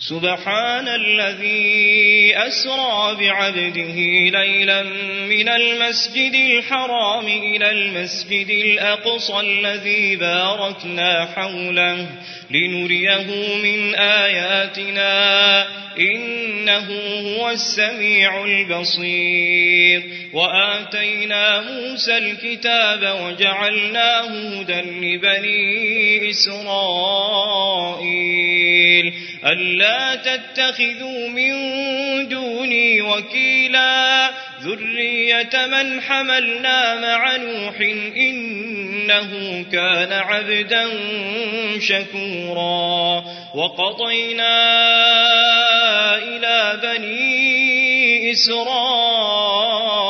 سبحان الذي أسرى بعبده ليلا من المسجد الحرام إلى المسجد الأقصى الذي باركنا حوله لنريه من آياتنا إنه هو السميع البصير وآتينا موسى الكتاب وجعلناه هدى لبني إسرائيل ألا تتخذوا من دوني وكيلا. ذرية من حملنا مع نوح إنه كان عبدا شكورا. وقضينا إلى بني إسرائيل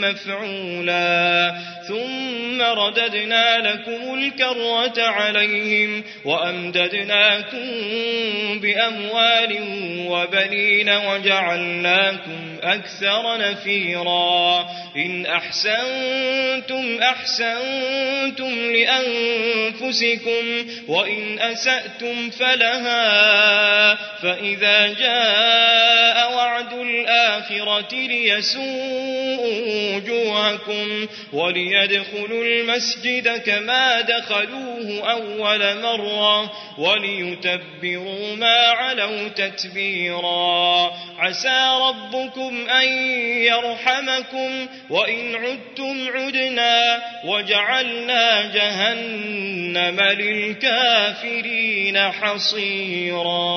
مفعولا. ثم رددنا لكم الكرة عليهم وأمددناكم بأموال وبنين وجعلناكم أكثر نفيرا. إن أحسنتم أحسنتم لأنفسكم وإن أسأتم فلها فإذا جاء وعد الآخرة ليسوء وجوهكم وليدخلوا المسجد كما دخلوه أول مرة وليتبروا ما علوا تتبيرا. عسى ربكم أن يرحمكم وإن عدتم عدنا وجعلنا جهنم للكافرين حصيرا.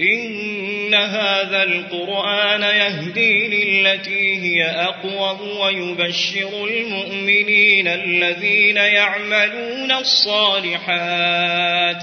إن هذا القرآن يهدي للتي هي أقوم ويبشر المؤمنين الذين يعملون الصالحات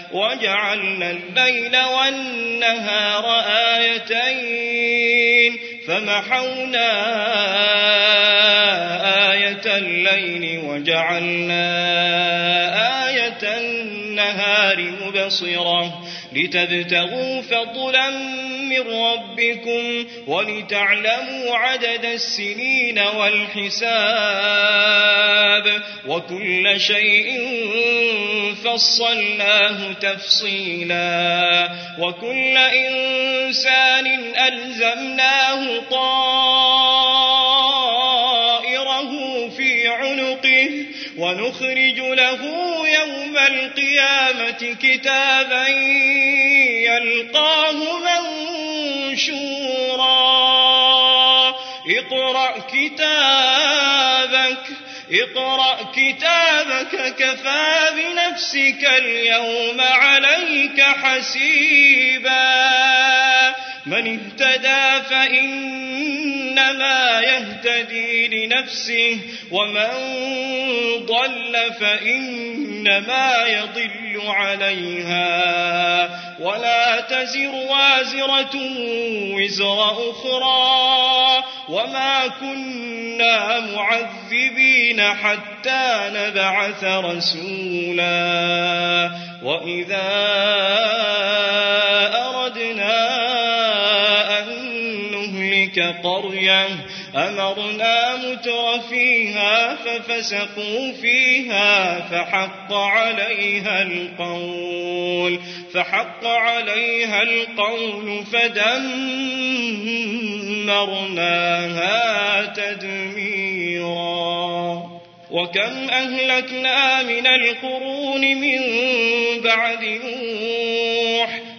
وجعلنا الليل والنهار آيتين فمحونا آية الليل وجعلنا آية النهار مبصرة لتبتغوا فضلا من ربكم ولتعلموا عدد السنين والحساب وكل شيء فصلناه تفصيلا وكل إنسان ألزمناه طائره في عنقه ونخرج له يوم القيامة كتابا منشورا اقرأ كتابك اقرأ كتابك كفى بنفسك اليوم عليك حسيبا. من اهتدى فإنما يهتدي لنفسه ومن ضل فإنما يضل عليها. ولا تزر وازرة وزر أخرى وما كنا معذبين حتى نبعث رسولا وإذا أردنا أن نهلك قرية أمرنا متر فيها ففسقوا فيها فحق عليها القول فحق عليها القول فدمرناها تدميرا. وكم أهلكنا من القرون من بعد نوح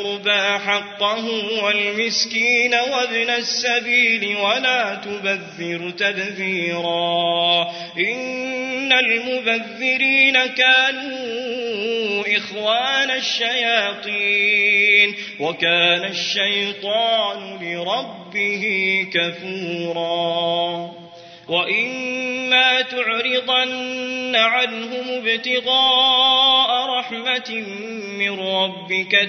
القربى حقه والمسكين وابن السبيل ولا تبذر تبذيرا إن المبذرين كانوا إخوان الشياطين وكان الشيطان لربه كفورا وإما تعرضن عنهم ابتغاء رحمة من ربك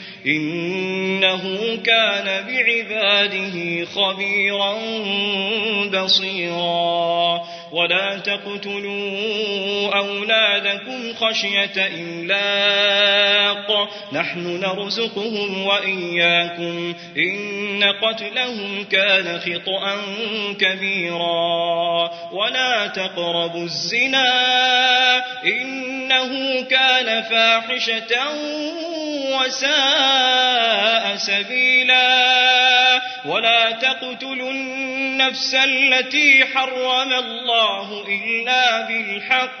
إنه كان بعباده خبيرا بصيرا. ولا تقتلوا أولادكم خشية إملاق. نحن نرزقهم وإياكم. إن قتلهم كان خطأ كبيرا. ولا تقربوا الزنا. إنه كان فاحشة وساء سبيلا. ولا تقتلوا النفس التي حرم الله إلا بالحق.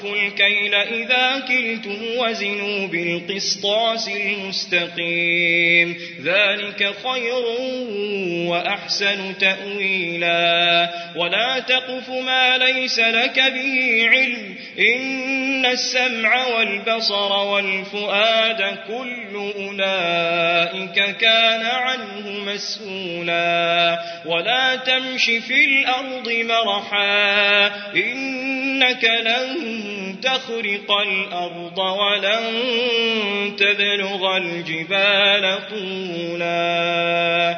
الكيل إذا كلتم وزنوا بالقسطاس المستقيم. ذلك خير وأحسن تأويلا. ولا تقف ما ليس لك به علم. إن السمع والبصر والفؤاد كل أولئك كان عنه مسؤولا. ولا تمش في الأرض مرحا. إنك لن تخرق الأرض ولن تبلغ الجبال طولا.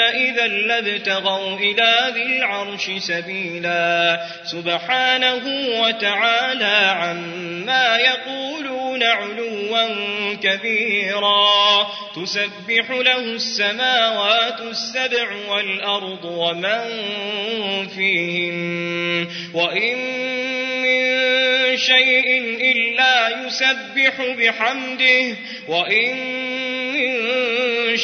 إذا لابتغوا إلى ذي العرش سبيلا سبحانه وتعالى عما يقولون علوا كبيرا تسبح له السماوات السبع والأرض ومن فيهن وإن من شيء إلا يسبح بحمده وإن من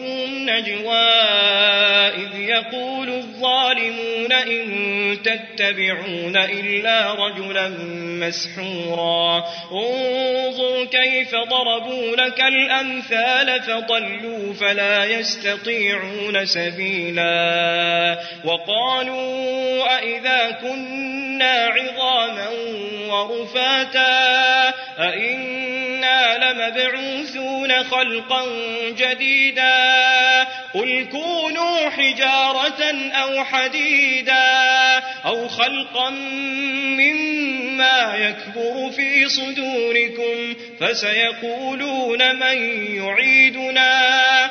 هم نجوى إذ يقول الظالمون إن تتبعون إلا رجلا مسحورا. انظر كيف ضربوا لك الأمثال فضلوا فلا يستطيعون سبيلا. وقالوا أئذا كنا عظاما ورفاتا لمبعوثون خلقا جديدا قل كونوا حجارة أو حديدا أو خلقا مما يكبر في صدوركم فسيقولون من يعيدنا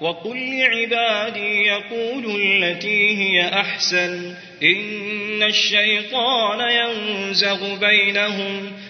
وقل لعبادي يقولوا التي هي أحسن إن الشيطان ينزغ بينهم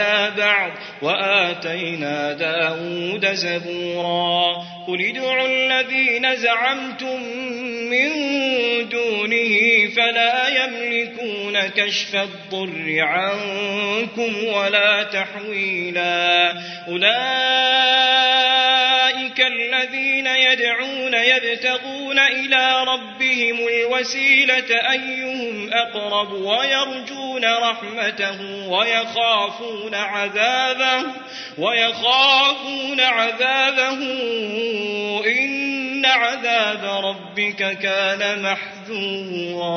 على بعض وآتينا داود زبورا. قل ادعوا الذين زعمتم من دونه فلا يملكون كشف الضر عنكم ولا تحويلا. أولئك يدعون يبتغون إلى ربهم الوسيلة أيهم أقرب ويرجون رحمته ويخافون عذابه ويخافون عذابه إن عذاب ربك كان محذورا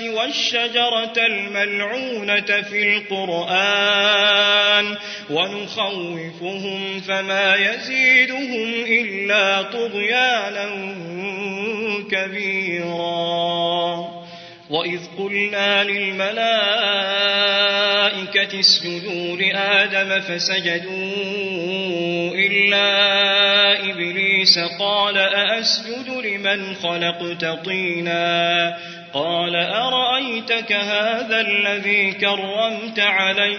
والشجرة الملعونة في القرآن ونخوفهم فما يزيدهم إلا طغيانا كبيرا. وإذ قلنا للملائكة اسجدوا لآدم فسجدوا إلا إبليس قال أأسجد لمن خلقت طينا قال أرأيتك هذا الذي كرمت عليه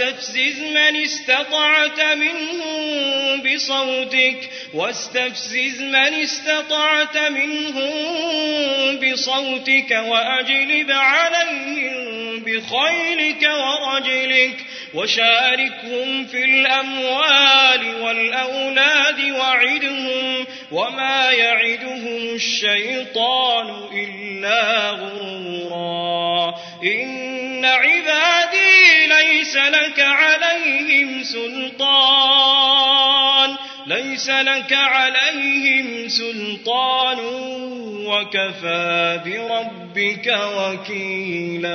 واستفزز من استطعت منهم بصوتك واستفزز من استطعت منهم بصوتك وأجلب عليهم بخيلك ورجلك وشاركهم في الأموال والأولاد وعدهم وما يعدهم الشيطان إلا غرورا. إن عبادي ليس لك عليهم سلطان ليس لك عليهم سلطان وكفى بربك وكيلا.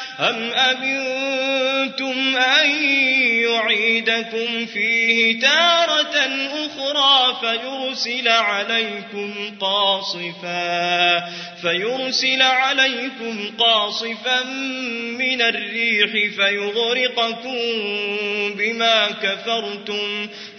أم أمنتم أن يعيدكم فيه تارة أخرى فيرسل عليكم قاصفا فيرسل عليكم قاصفا من الريح فيغرقكم بما كفرتم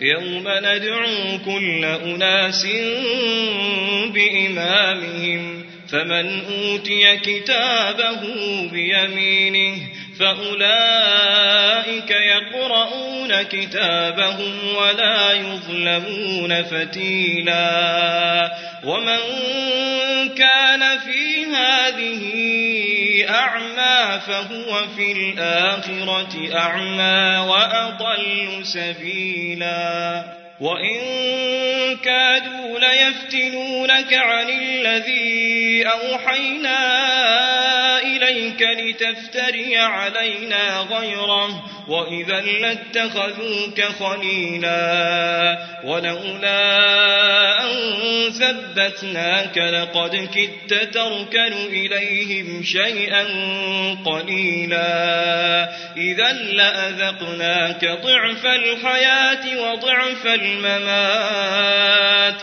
يوم ندعو كل أناس بإمامهم فمن أوتي كتابه بيمينه فأولئك يقرؤون كتابهم ولا يظلمون فتيلا ومن كان في هذه أعمى فهو في الآخرة أعمى وأضل سبيلا وإن كادوا ليفتنونك عن الذي أوحينا إليك لتفتري علينا غيره وإذا لاتخذوك خليلا ولولا أن ثبتناك لقد كدت تركن إليهم شيئا قليلا إذا لأذقناك ضعف الحياة وضعف الممات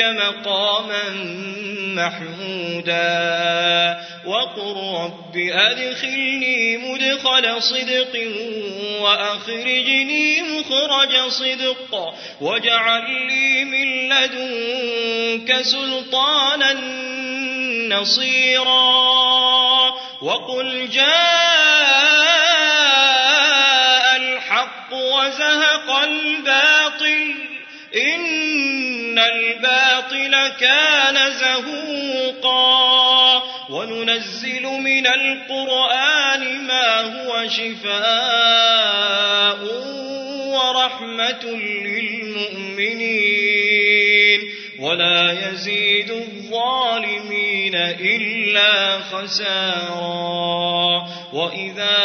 مقاما محمودا وقل رب أدخلني مدخل صدق وأخرجني مخرج صدق واجعل لي من لدنك سلطانا نصيرا وقل جاء الحق وزهق الباطل إن الباطل كان زهوقا وننزل من القرآن ما هو شفاء ورحمة للمؤمنين ولا يزيد الظالمين إلا خسارا. وإذا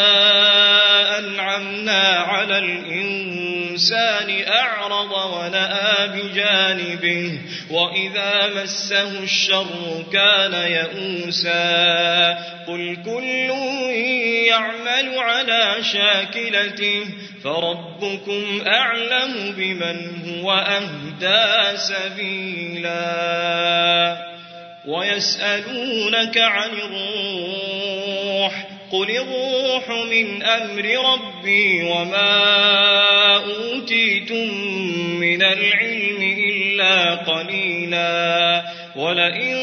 أنعمنا على الإنسان أعرض ونأى بجانبه وإذا مسه الشر كان يئوسا. قل كل يعمل على شاكلته فربكم أعلم بمن هو أهدى سبيلا ويسألونك عن الروح قل الروح من أمر ربي وما أوتيتم من العلم إلا قليلا ولئن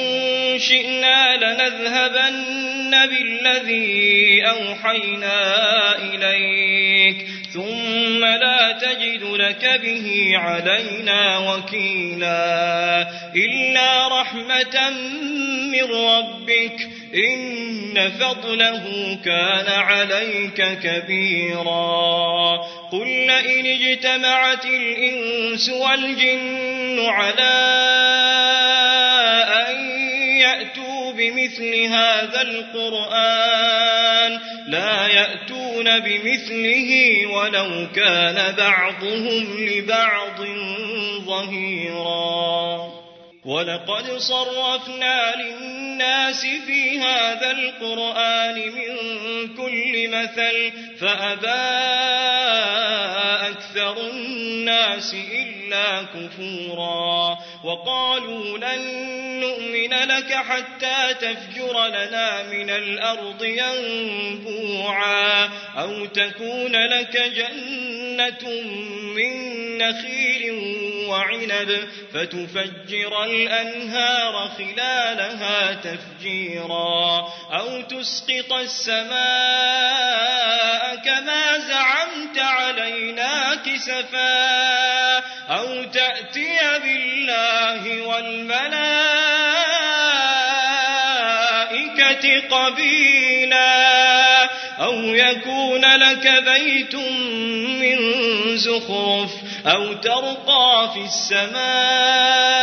شئنا لنذهبن بالذي أوحينا إليك ثم لا تجد لك به علينا وكيلا إلا رحمة من ربك إن فضله كان عليك كبيرا قل لئن اجتمعت الإنس والجن على بمثل هذا القرآن لا يأتون بمثله ولو كان بعضهم لبعض ظهيرا. ولقد صرفنا للناس في هذا القرآن من كل مثل فأبى أكثر الناس إلا كفورا وقالوا لن نؤمن لك حتى تفجر لنا من الأرض ينبوعا أو تكون لك جنة من نخيل وعنب فتفجر الأنهار خلالها تفجيرا أو تسقط السماء كما زعمت علينا كسفا أو تأتي بالله والملائكة قبيلا أو يكون لك بيت من زخرف أو ترقى في السماء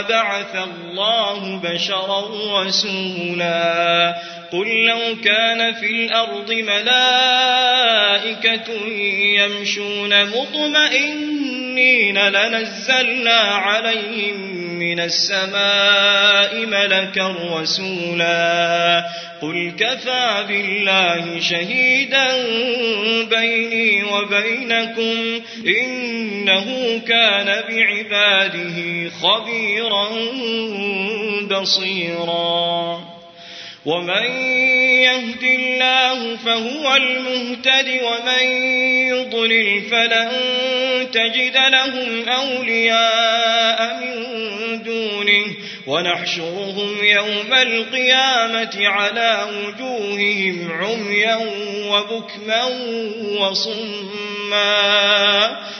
أبعث الله بشرا رسولا قل لو كان في الأرض ملائكة يمشون مطمئنين لنزلنا عليهم من السماء ملكا رسولا قل كفى بالله شهيدا بيني وبينكم إنه كان بعباده خبيرا بصيرا. ومن يهد الله فهو المهتد ومن يضلل فلن تجد لهم أولياء من دونه ونحشرهم يوم القيامة على وجوههم عميا وبكما وصما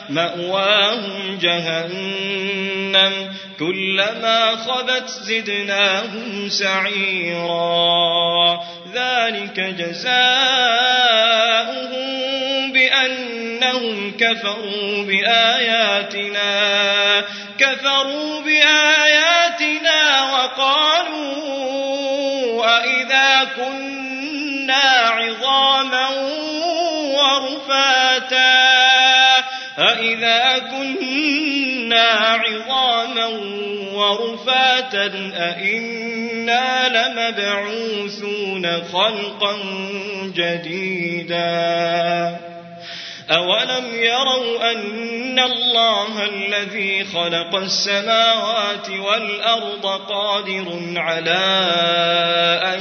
مأواهم جهنم كلما خبت زدناهم سعيرا ذلك جزاؤهم بأنهم كفروا بآياتنا كفروا بآياتنا وقالوا أئذا كنا عظاما ورفاتا أئذا كنا عظاما ورفاتا أئنا لمبعوثون خلقا جديدا أولم يروا أن الله الذي خلق السماوات والأرض قادر على أن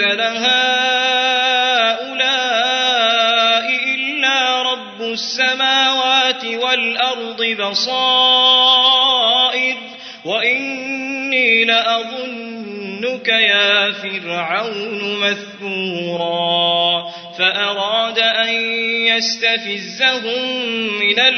أنزل هؤلاء إلا رب السماوات والأرض بصائر وإني لأظنك يا فرعون مثبورا. فأراد أن يستفزهم من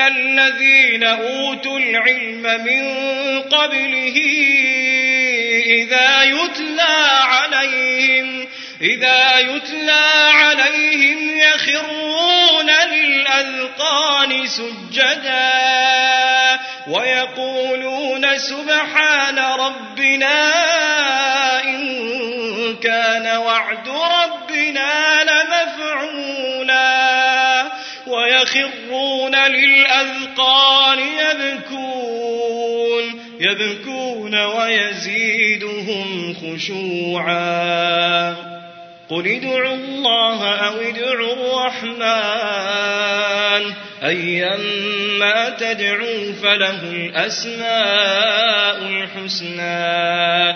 الذين أوتوا العلم من قبله إذا يتلى عليهم إذا يتلى عليهم يخرون للأذقان سجدا ويقولون سبحان ربنا إن كان وعد ربنا كان مفعولا ويخرون للأذقان يبكون يبكون ويزيدهم خشوعا. قل ادعوا الله أو ادعوا الرحمن. أيما تدعوا فله الأسماء الحسنى.